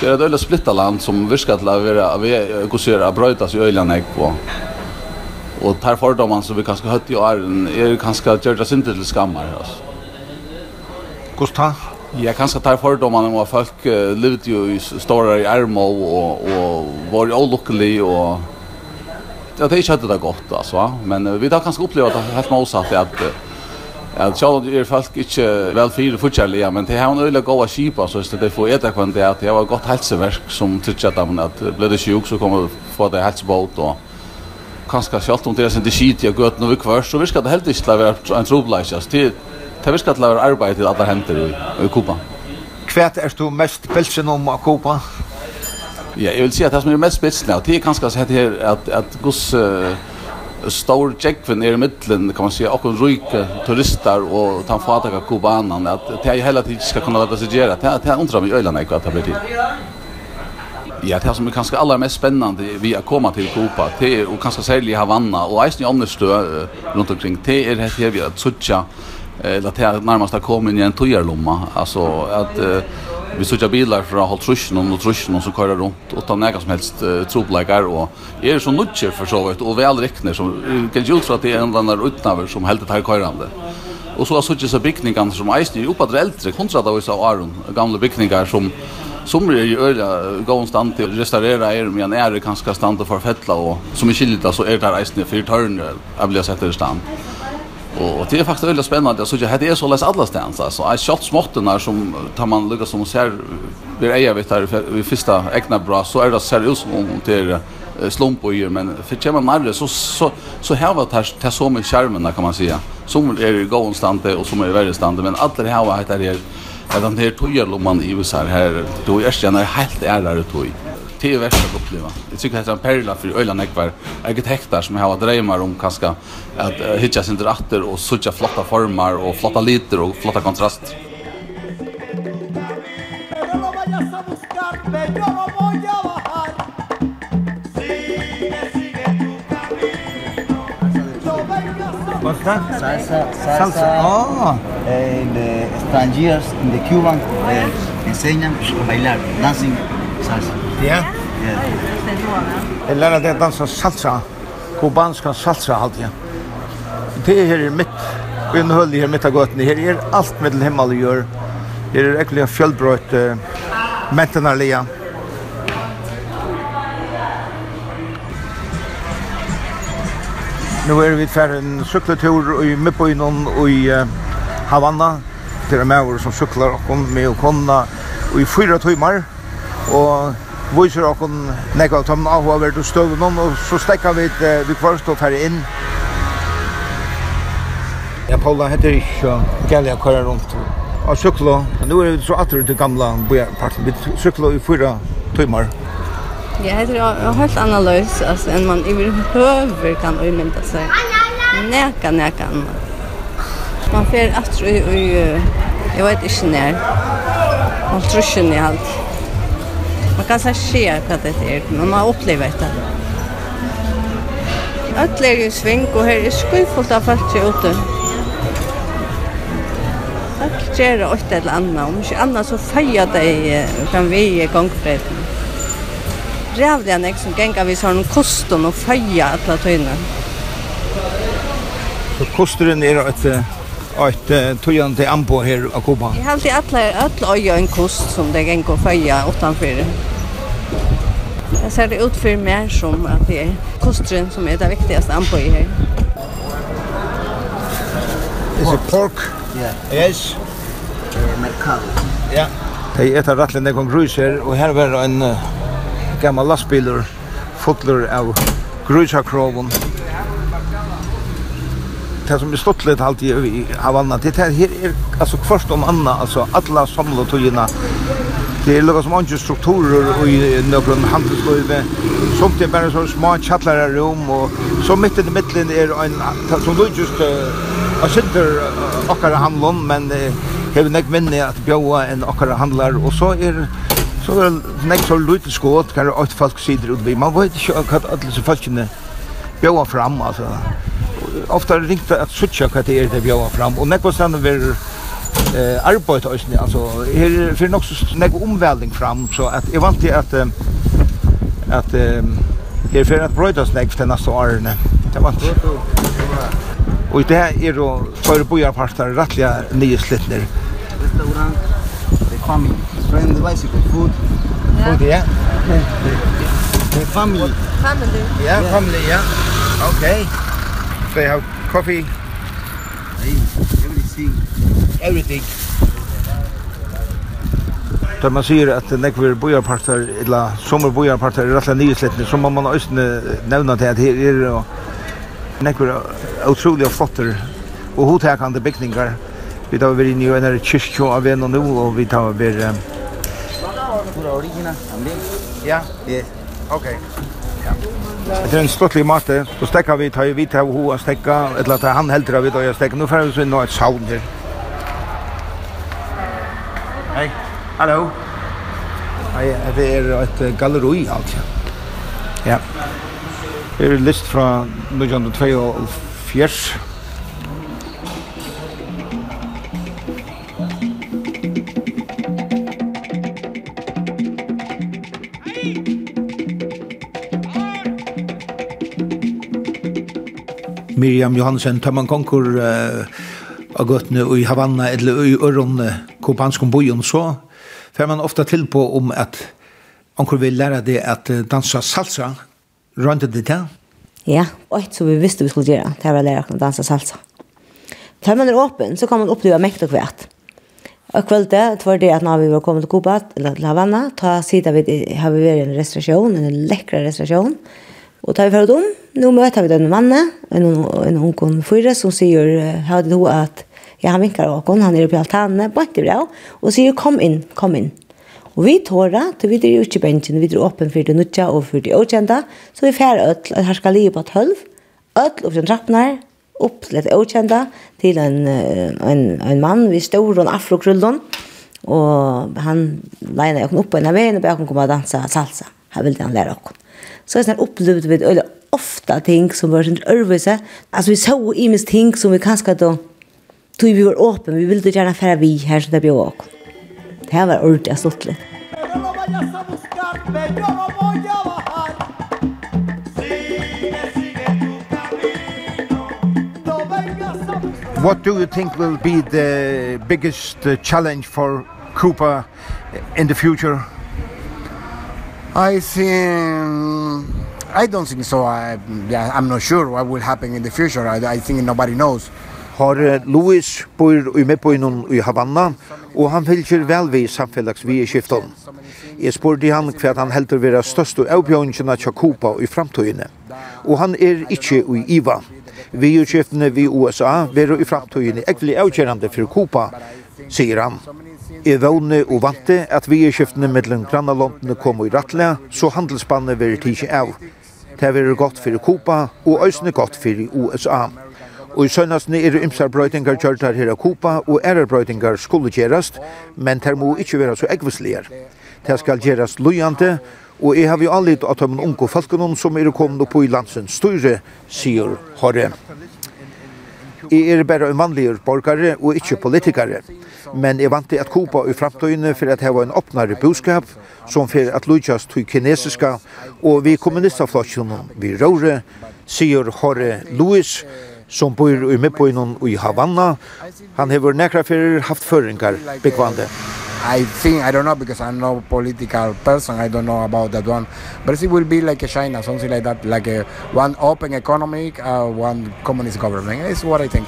det er et øyla splitta land som virker til å være, vi er brøytas i øyla nekb. Og tar fordommene som vi kanskje høtt i åren, er kanskje gjør det synder til skammer, altså. Hvordan Ja, kanskje tar fordommene om at folk uh, levde jo i store i Ermo og, og var jo lukkelig og ja, det er ikke det godt, altså. Men uh, vi har kanskje opplevd at det er helt motsatt at Uh, Ja, sjálv er folk ikke vel fire fortjellige, men det har en øyla gåa kipa, så det får etter kvann det at det var godt helseverk som trykker at man at ble det sjuk, så kommer få det helsebåt, og kanskje selv om det er sin skit i gøtene noe kvart, så virker det helt ikke til å være en trobleis, altså, Det visst kallar arbeid til alle hendur i, i Kupa. Hva er du mest bilsen om av Kupa? Ja, jeg vil si at det som er mest bilsen av, det er kanskje at her at, at gos uh, stor tjekkven er i middelen, kan man si, akkur ryke turister og tan av kubanan, at det er hele tiden skal kunna lata seg gjøre, det er undra meg i øyland ikke at det blir tid. Ja, det som er kanskje aller mest spennende vi er koma til Kupa, det er kanskje særlig Havana, Havanna och Eisen i Omnestö rundt omkring, det er det her vi att söka eh det här närmast har kommit i en tojarlomma alltså att eh, vi söker bilar från Holtruschen och Holtruschen som kör runt och tar några som helst eh, tropläggar och är så nutcher för så vet och väl räknar som kan ju tro att det är en annan utnaver som helt tar körande. Och så har söker så byggningar som är ju uppåt äldre kontra då så Aron gamla byggningar som som är ju öra gå stand till restaurera er men är det kanske stand för fettla och som är skilda så är det där isen för törn jag vill sätta det stand. Och det är faktiskt väldigt spännande. Så jag hade är så läs alla stans alltså. Jag shot smotten där som tar man lucka som ser vi är vet där vi första egna bra så är det seriöst som om på slumpöjer men för kommer man så så så här var det här så med skärmen kan man säga. Som är ju gåenstande och som är väldigt stande men det här var heter det att den här tojer man i USA här då är det helt ärligt toj det är värst att uppleva. Jag tycker att det är en perla för öjla nekvar arkitekter som har drömmar om kanske att uh, hitta sin dratter och sucha flotta former och flotta liter och flotta kontrast. Costa? Salsa, salsa. salsa. Oh. Eh, the strangers in the Cuban eh, enseñan a bailar, dancing salsa. Ja. Ja. Jeg lærer det å danse salsa. Kubanska salsa halt ja. Det er her mitt. og er nødvendig her mitt av gøtene. Her er alt med til himmel å gjøre. Her er ekkert fjellbrøt, uh, mentenarlia. Nu er vi fer en sykletur i Midtbøynen og i uh, Havanna. Det er med som sykler og med og konna i fyra timer. Og viser okkur nekva av tommen av hver du støv noen, og så stekka vi et vi kvarst og tar inn. Ja, Paula heter ikke gællig å køre rundt Og sykla. Nå er vi så atter til gamla parten. Vi sykla i fyra timer. Ja, heter jo helt annerledes altså, enn man i høver kan umynda seg. Neka, neka annet. Man fer atter i, i, jeg vet ikke nær. Man tror i alt. Man kan säga se vad det är, men man har det. Öll er i sving og her er skuifullt av folk ute. Öll det åtte eller annet, om ikke annet så feier deg kan vi i gongfreden. Rævlig han ikke som gengar vi sånn kosten og feier alle tøyene. Så kosteren er et ett uh, tojande Ampo här av Kuba. Jag har alltid alla alla öja en kost som det kan gå följa utanför. Jag ser det ut för mer som att det är kostren som är det viktigaste Ampo i här. Is it pork? Yeah. Yes. Mercado. Ja. Det är ett av rattlen där kongruser och här var en uh, gammal lastbilar fullur av grusakroven det som är stått lite halt i Havanna det här är alltså först om Anna alltså alla samlar tojina Det är något som andra strukturer och i någon handelslöjve. Somt är bara så små tjattlar rum och så mitt i mitten är en som då just uh, sitter akkara handlon, men hever nek minni at bjóa en akkara handlar, og så er så er nek så lute skåt, kan det åtta folk sider ut vi. Man vet ikke hva alle disse folkene bjóa fram, altså ofta ringt at sucha hva det er det bjóa fram. Og nekva stanna ver eh arbeid øysni altså her fer nok så nekva omvælding fram så at eg vant til at at her fer at brøðast nekva til næsta årene det vant og i det er jo tøyre bojarpartar rattliga nye slittner restaurant the family friend bicycle food. Food ja. The family family ja family ja. Okay They have coffee. Everything. Everything. Da man sier at nekver bojarpartar, eller sommer bojarpartar er rettelig nyslettene, så må man også nevna til at her er nekver utrolig flotter og hotekande bygningar. Vi tar vært inn i en kyrkjå av en og nå, og vi tar vært... Pura origina, Ja? Yes. Ok. Ja. Det er en stortlig mate. Så stekker vi, tar vi til hun å stekke, eller tar han helter av vi tar stekker. Nå får vi nå et saun her. Hei, hallo. Hei, det er et galleri alt. Ja. Ja. Det er list fra 1902 Miriam Johansen Tømman Konkur uh, av gøttene i Havanna eller i Øron kopanskom bojen så får man ofta til på om at onkur vil læra det at dansa salsa. Rønte det til? Ja, og et som vi visste vi skulle gjøre det var å læra å dansa salsa. Tar man er åpen så kan man oppleva mekt og kvært. Og kvölde, det var det at når vi var kommet til Kuba, eller til Havana, ta sida vi har vi vært i en restaurasjon, en lekkere restaurasjon, Og tar vi for dem, nå møter vi denne mannen, en, en ung fyra som sier, hadde du at, ja, han vinker av han er på altanen, på ikke bra, og sier, kom inn, kom inn. Og vi tåra, til vi er ute i bensin, vi er åpen for det nødja og for det åkjenta, så vi færre øtl, at her skal ligge på tølv, øtl opp til trappen her, opp til et åkjenta, til en, en, en mann, vi står og afrokrullon, og han leina okken opp på en av veien, og bak kom og dansa salsa. Her ville han lære okken så er det opplevd vi eller ofta ting som var sånn ørvise. Altså vi så i minst ting som vi kanskje da tog vi var åpen, vi ville gjerne fære vi her så det ble åk. Det her var ordentlig stått litt. What do you think will be the biggest challenge for Cooper in the future? I think I don't think so. I, yeah, I'm not sure what will happen in the future. I, I think nobody knows. Har Louis bor i Mepoinon i Havanna, og han fylgjer vel vi samfellags vi i skifton. Jeg spurte han hva han heldur vera størst og avbjørnjena tja Kupa i framtøyene. Og han er ikkje i IVA. Vi i skiftene vi USA vera i framtøyene ekvelig avgjørande for Kupa, sier han. Jeg vågne og vante at vi er skiftene mellom grannalondene kom i rattlega, så handelsspannet vil tidsje av. Det vil godt for Kopa og øsne godt for USA. Og i søgnastene er ymsarbrøytingar kjørtar her av Kopa, og ærarbrøytingar skulle gjerast, men det må ikke være så eggvisligere. Det skal gjerast lujante, og jeg har jo anlitt at de unge folkene som er kommet opp i landsens styre, sier Håre. Jeg er bare en vanlig borgare og ikke politikare, men jeg vant til at Kuba i framtøyene for at det var en åpnare budskap, som for at lujtjast til kinesiska, og vi kommunistaflokken vi råre, sier Hore Louis, som bor i Midtbøynen og i Havanna. Han hever nekra fyrir haft føringar byggvande. I think, I don't know, because I'm no political person, I don't know about that one. But it will be like a China, something like that, like a, one open economic, uh, one communist government. It's what I think.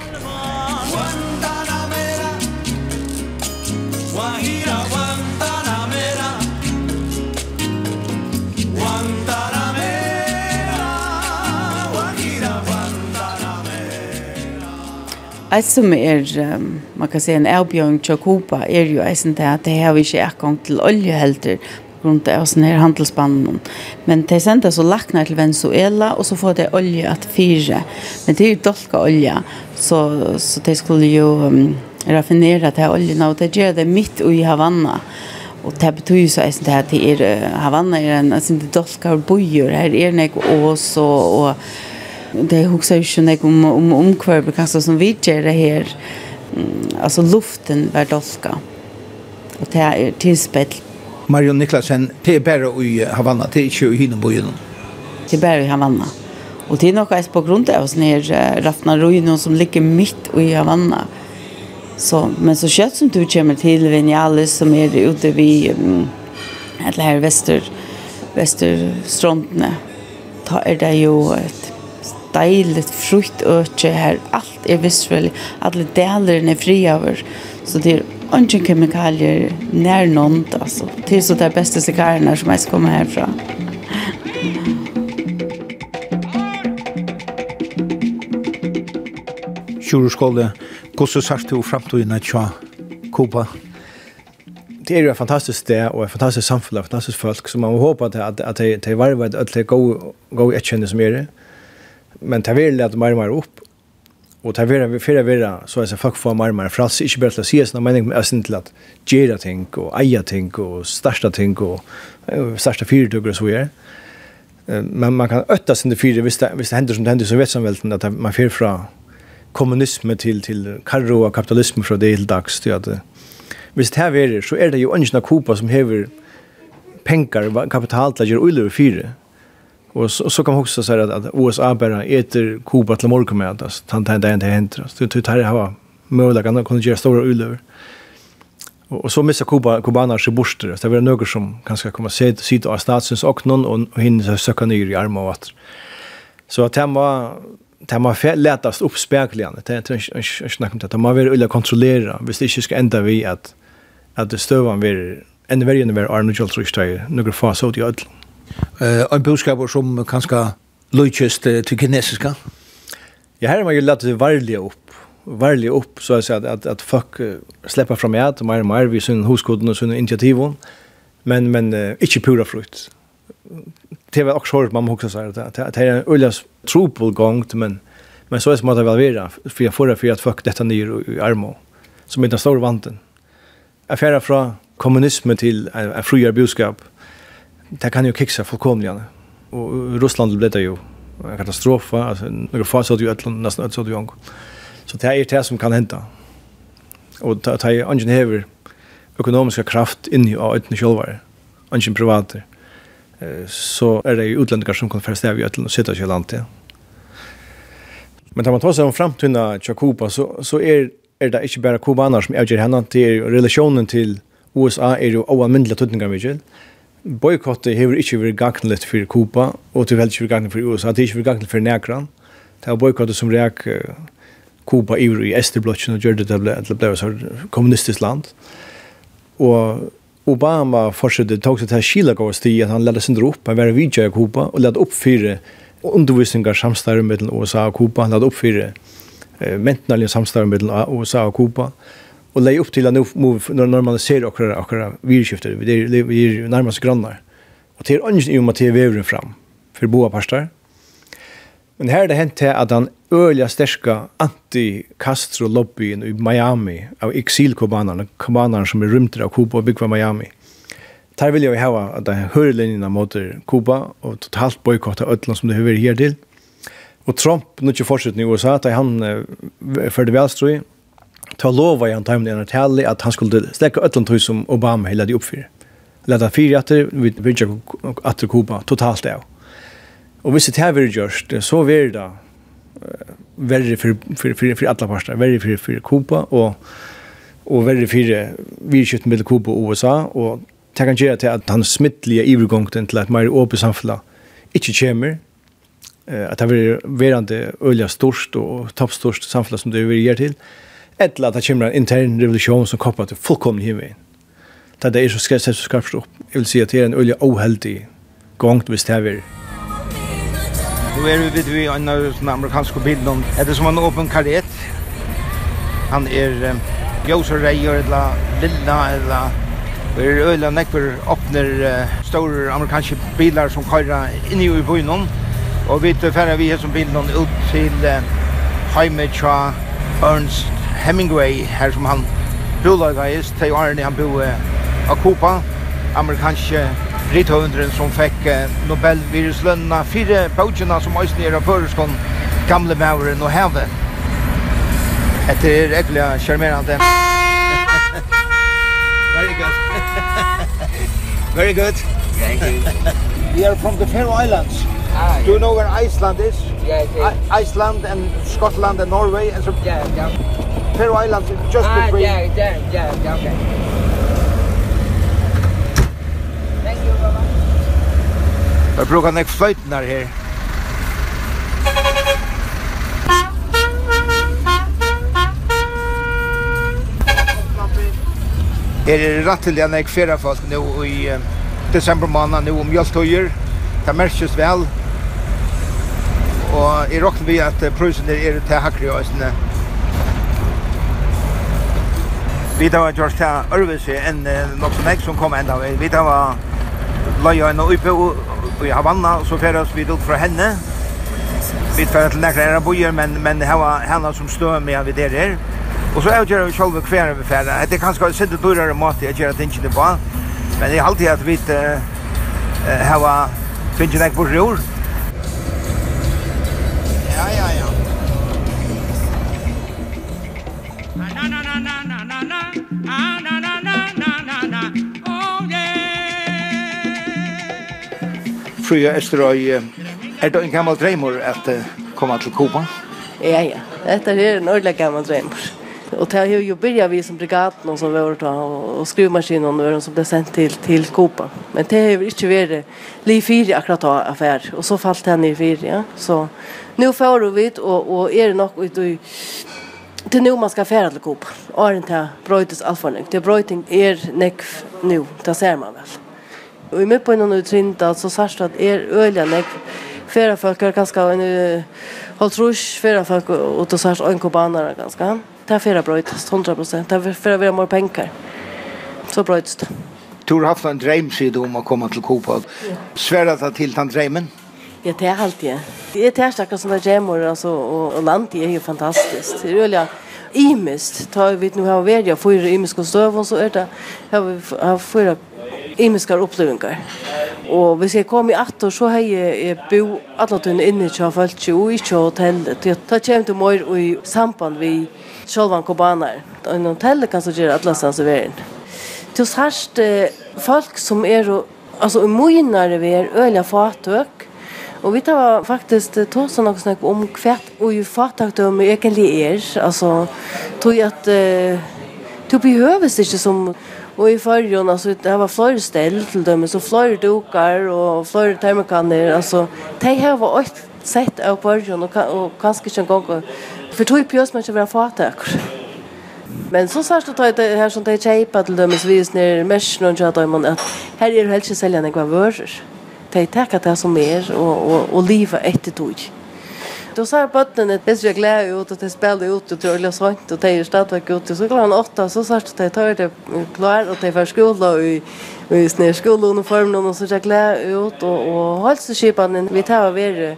Alt som er, man kan si, en avbjørn til Kuba er jo eisen til at det har vi ikke akkurat til oljehelter rundt av sånne her handelsbanen. Men de sender så lakna til Venezuela, og så får det olje at fyre. Men det er jo dolka olje, så, så det skulle jo um, raffinere til oljen, og det gjør det midt i Havana. Og det betyr jo så eisen til at de er, Havana er en, altså, dolka bojer her er nek ås og, og det huxar ju sjön om om om kvar som vi ger det här. Alltså luften var dolka. Och det är tillspel Marion Niklasen det är bara i Havanna det är inte i Hinneborgen det är bara i Havanna. Och det är nog på grund av oss ner Rafna som ligger mitt i Havanna. Så men så kött som du kommer till Vinjalis som är ute vid um, eller här väster västerstranden ta är det ju ett deiligt frukt öke här allt är visuellt alla delar är fria över så det är inte kemikalier när någon alltså det är så där bästa cigarrerna som jag ska komma härifrån Sjurskåle, hvordan sørst du fremtiden at tja Kuba? Det er jo et fantastisk sted og et fantastisk samfunn, et fantastisk folk, så man må håpe at, at, at de, de varver at de går, går etkjenne som gjør det men det vill att mer mer upp. Och det vill vi för det så är det fuck för mer mer fras inte bara att se såna mening men sen til at göra ting och eja ting och starta ting och starta fyrtugor og så vidare. Men man kan ötta sin fyra hvis det, hvis det händer som det hender så vet som väl att man fyr fra kommunisme till till karro och kapitalisme från det till dags till att visst här er det så är det ju ingen kopa som häver pengar kapital till att göra ullöver fyra Och så, så kan man också säga att, att USA bara äter Kuba till morgon med att han tar inte händer. Så det här har att kunna göra stora ulöver. Och, och så missar Kuba, kubaner sig borster. Det är några som kanske kommer se sitt av statsens och någon och hinner söka ner i armar och vatten. Så att det var det var lättast uppspäkligande. Det är inte snack om det. Man vill ulla kontrollera. Visst det inte ska ända vi att att det stövan vill ännu värre än vad Arnold Jolt tror. Några fas åt i ödlan. Eh, en budskap som kanskje lojkjøst til kinesiska? Ja, her er man jo lett varlig opp. Varlig opp, så jeg sier, at, at folk slipper fra meg, mer og mer, vi synes hoskoden og synes initiativen, men, men uh, ikke pura frukt. Det var også hørt man må huske seg, at det er en øyelig trobel men, men så er det som at det vil være, for jeg får det for at folk dette nyr i armå, som er den store vanten. Jeg fjerde fra kommunisme til en, en friere budskap, det kan jo kixa fullkomligen. Og Russland blev det jo en katastrofa, altså, några fall så att ju nästan så att Så det är det som kan hända. Och det är ingen hever ekonomiska kraft inni i ödlan själva. Ingen privater. Så är det jo utlänningar som kan förstäva ödlan och sitta i landet. Men tar man tar sig om framtiden till så, så är, är det inte bara kubaner som avgör henne till relationen till USA är ju oanmyndliga tydningar mycket boykottet hever ikke vært gagnlet for Kuba, og til veldig ikke vært gagnlet for USA, det er ikke vært gagnlet for Nekran. Det var boykottet som reak Kuba i Esterblotchen og gjør det til det ble et kommunistisk land. Og Obama fortsatte tog seg til Kila gav oss at han ledde sin drop, han var vidtja i Kuba og ledde opp fire undervisningar samstarve mellom USA og Kuba, han ledde opp fire eh, mentenalige samstarve mellom USA og Kuba. Og och lägga upp till att nu när normalisera och och virskiftet vi er, vi er närmast grannar. Och till ungen i och med till fram för boa pastar men här det hänt att han öliga sterska anti-Castro-lobbyen i Miami av exilkubanerna kubanerna som är rymter av Kuba og byggva Miami. Tar vill jag ha att den hörlinjerna mot Kuba och totalt bojkotta ödlan som det har vært her til. Och Trump, nu ikke fortsatt i USA, att han förde velstrøy, ta lova han tajmen i Natali at han skulle släcka ötland tog som Obama hela det uppfyr. för. Fyra att vi bridge att Kuba totalt det. Och hvis det här vi det så vill det värre för för för för alla parter, värre för för Kuba och och värre för vi skjuter med Kuba och USA och det kan göra till att han smittliga övergången till att mer öppet samhälle inte kommer eh att det blir verande öliga störst och toppstörst samhälle som det vill ge till eller at det kommer en intern revolution som kopplar til fullkomlig himmein. Det er det som skal sette skarpt opp. Jeg vil si at det er en øye oheldig gang hvis det er Nu er vi vid vi en av den amerikanske bilden. Er det som en åpen karet. Han er um, Jose reier, eller lilla, eller Vi er øyla nekver åpner uh, store amerikanske bilar som køyra inn i byen og vi tar færre vi her som bilen ut til uh, Heimetja Ernst Hemingway her som han bolageist til Arne han bo av Kopa amerikanske rithøvendren som fikk Nobelviruslønna fire bøtjena som øyne er av Føreskån, gamle mauren og heve Etter er ekkelig charmerande Very good. Very good. Thank you. We are from the Faroe Islands. Ah, Do you know where Iceland is? Yeah, yeah. Iceland and Scotland and Norway and so... Yeah, yeah. Faroe Islands, is just ah, between. Ah, yeah, yeah, yeah, yeah, okay. Thank you, Baba. Jeg bruker nek fløyten her her. Her er rattelig nek fyrra folk nu i uh, december måned nu om mjöltøyer. Det merkes vel. Og jeg råkner vi at prøysen er til hakri og Vi tar George ta Örvelse en nok som som kom ända. Vi tar Loja en uppe i Havanna så färdas vi ut från henne. Vi tar till några era bojer men men det var henne som stör med vi det där. Och så avgör det själva kvar vi färdas. Det kanske sitter dyrare mat jag gör att inte det var. Men det är alltid att vi eh hava finnir nek burrur Frøya Østerøy, er det en gammel dreimor at komme til Kuba? Ja, ja. Dette er en ordentlig gammel dreimor. Och det har ju börjat vi som brigaden og som vi då och skruvmaskinen och de som ble sent till till Kopa. Men det har ju inte varit liv fyra akkurat da affær. och så fallt den i fyra. Ja. Så nu får du vid och och är det nok ut i Det nu man ska färra till Kopa. alt for allfarning. Det brøyting är näck nu. Det ser man väl. Og i mitt på någon utrinta så sørst at er öliga näck flera folk er ganska en haltrush flera folk och då sørst en kubaner ganska. Det er flera bröt 100 Det er flera vi har mer pengar. Så bröt det. Du har haft en dröm sida om å komma til Kopa. Ja. Svärat att til den dreimen Ja, det er alltid det. er är tärstackar som är drömmor alltså, och, och landet är ju fantastiskt. Det er öliga imist. tar vi nu har vi ja för imist kostövon så är det har vi har fyra imiskar upplevingar. Og hvis jeg kom i 8 år, så har jeg bo alle tøyne inne til Falki og ikke hotellet. Til da kommer du mer i samband vi sjølvan kubaner. En hotell kan så gjøre alle stans i verden. Til sørst folk som er altså umoginare vi er øyla fatøk. Og vi tar faktisk to sånn noe snakk om hvert og jo om egentlig er. Altså, tog jeg at uh, du behøves ikke som Og i fargen, altså, det var flere stell til dem, så flere dukar og flere termokanner, altså, de här var ett sätt av fargen, og, og kanskje ikke en gang, for tog pjøs man ikke være fatak. Men så sørst att ta det här som de är til dem, så vis ned mersen og tjata man at her er det helst ikke sälja några vörer. Det är tackat det som er, og, og, og livet etter tog då sa botten ett bättre glädje ut och det spelade ut och tror och sånt och det är stadväck ut och så klockan åtta så sa det tar det klar och det för skola i i snär skoluniformen och så jag glädje ut och och hälsoskipan vi tar över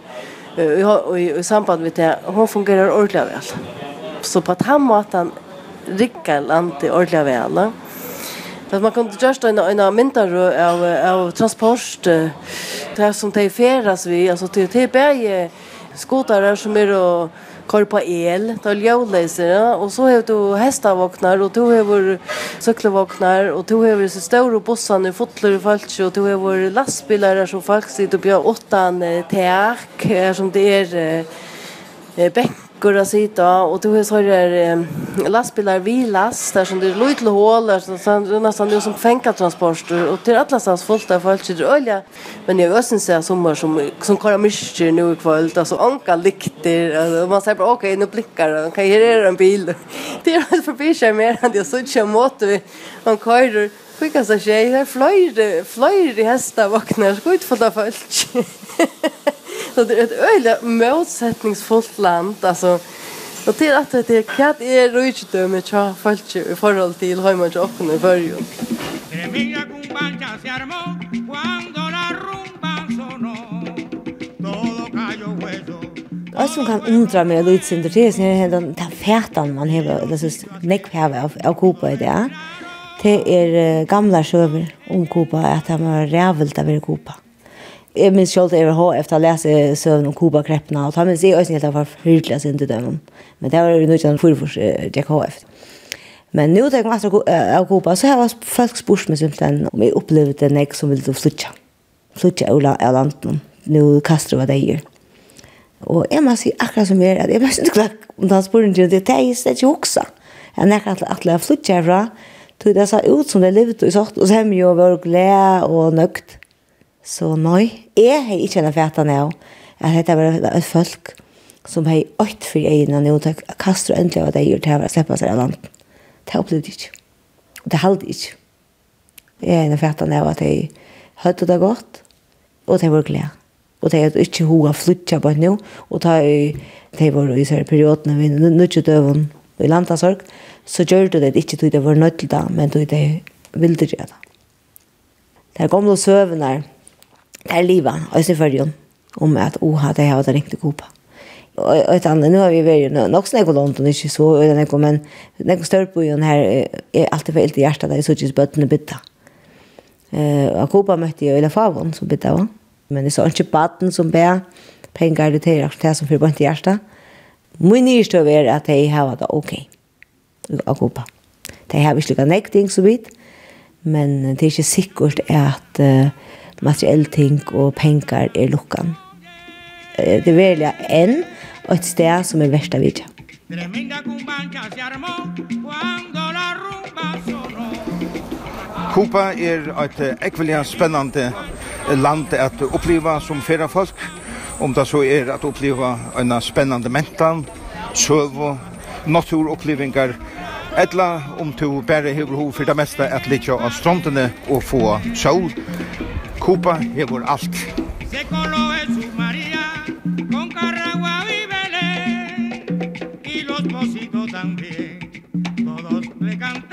och i samband med det hon fungerar ordentligt väl. Så på att han måten rikkar landet ordentligt väl. För man kunde just en en mentor av av transport det som det färdas vi alltså till till berge skotare som är och kör på el, då ljudlösare och så har du hästavaknar och du har cykelvaknar och du har så stora bussar nu fotlar och folk och du har lastbilar som folk sitter på åttan tak som det är eh, bänk går att sitta och du har så här lastbilar vi där som det lite hål så så nästan det som fänka transporter och till alla stans fullt där folk sitter olja men jag ösen ser sommar som som kallar mycket nu i kväll alltså anka lykter och man säger bara okej nu blickar kan här är en bil det är alltså förbi sig mer än det så inte mot vi man kör Fick alltså tjej, här flöjde, flöjde hästar vaknar, så ut för det folk det är ett öjligt motsättningsfullt land. Alltså, och det att det är katt är rujtdöme tja folk i förhåll till hemma tja och i förrjun. Tremilla cumbancha se armó cuando la rumba sonó. Todo cayó hueso. Och som kan undra mig lite sin det är sen den där färtan man har det så neck här av av Kuba det. Det är gamla sjöver om Kuba att han var rävelt av Kuba. Mm jeg minns selv til EVH efter å lese søvn om Kuba-kreppene, og da minns jeg også helt av forfyrtelig sin til dem. Men det var jo nødt til en forfors Jack HF. Men nu tenker jeg etter av Kuba, så har jeg folk spørt meg simpelthen om jeg opplevde det jeg som ville flytja. Flytja av landet. Nu kaster hva det gjør. Og jeg må si akkurat som jeg er, at jeg ble ikke klart om det spørt meg, det er jeg ikke hoksa. Jeg nekker at jeg flytja herfra, tog det så ut som det levde i sort, og så har vi jo vært glede og nøgt. Så nei, jeg har ikke en fæta nå, at dette var et folk som har åkt for egene nå, og kaster endelig av det gjør til å slippe seg av land. Det opplevde jeg ikke. Og det halde ikke. Jeg har en fæta nå at jeg hørte det godt, og det var glede. Og det er ikke hun har flyttet på nå, og det var i sånne periodene vi nødde døven i landasorg, så gjør det det ikke til det var nødt til det, men til det ville gjøre det. Det er gamle søvner, er livet, også i følgen, om at oha, det har vært riktig god på. Og et annet, nå har vi vært nok snakk og London, ikke så, men nekko størrbojen her er alltid for ilt i hjertet, det er så ikke bøttene bytta. Og Kopa møtte jeg eller Favon, som bytta var. Men det er så ikke baden som bæ, penger det til det som forbundt i hjertet. Min nyrstøv er at jeg har vært ok. Og Kopa. Det har vi slik av nekting så vidt, men det er ikke sikkert at uh, materiell ting og penger er lukkan. Det er veldig enn og et sted som er verst av vidtja. Kupa er et ekvelia spennande land at oppleva som fyrra folk. Om det så er at oppleva en spennande mentan, søv, naturopplivingar, etla om du bare hever hov for det meste at litja av strandene og få sol. Kuba hevur alt. Se colo Jesús María con Caragua y Belén y los mocitos también todos le cantan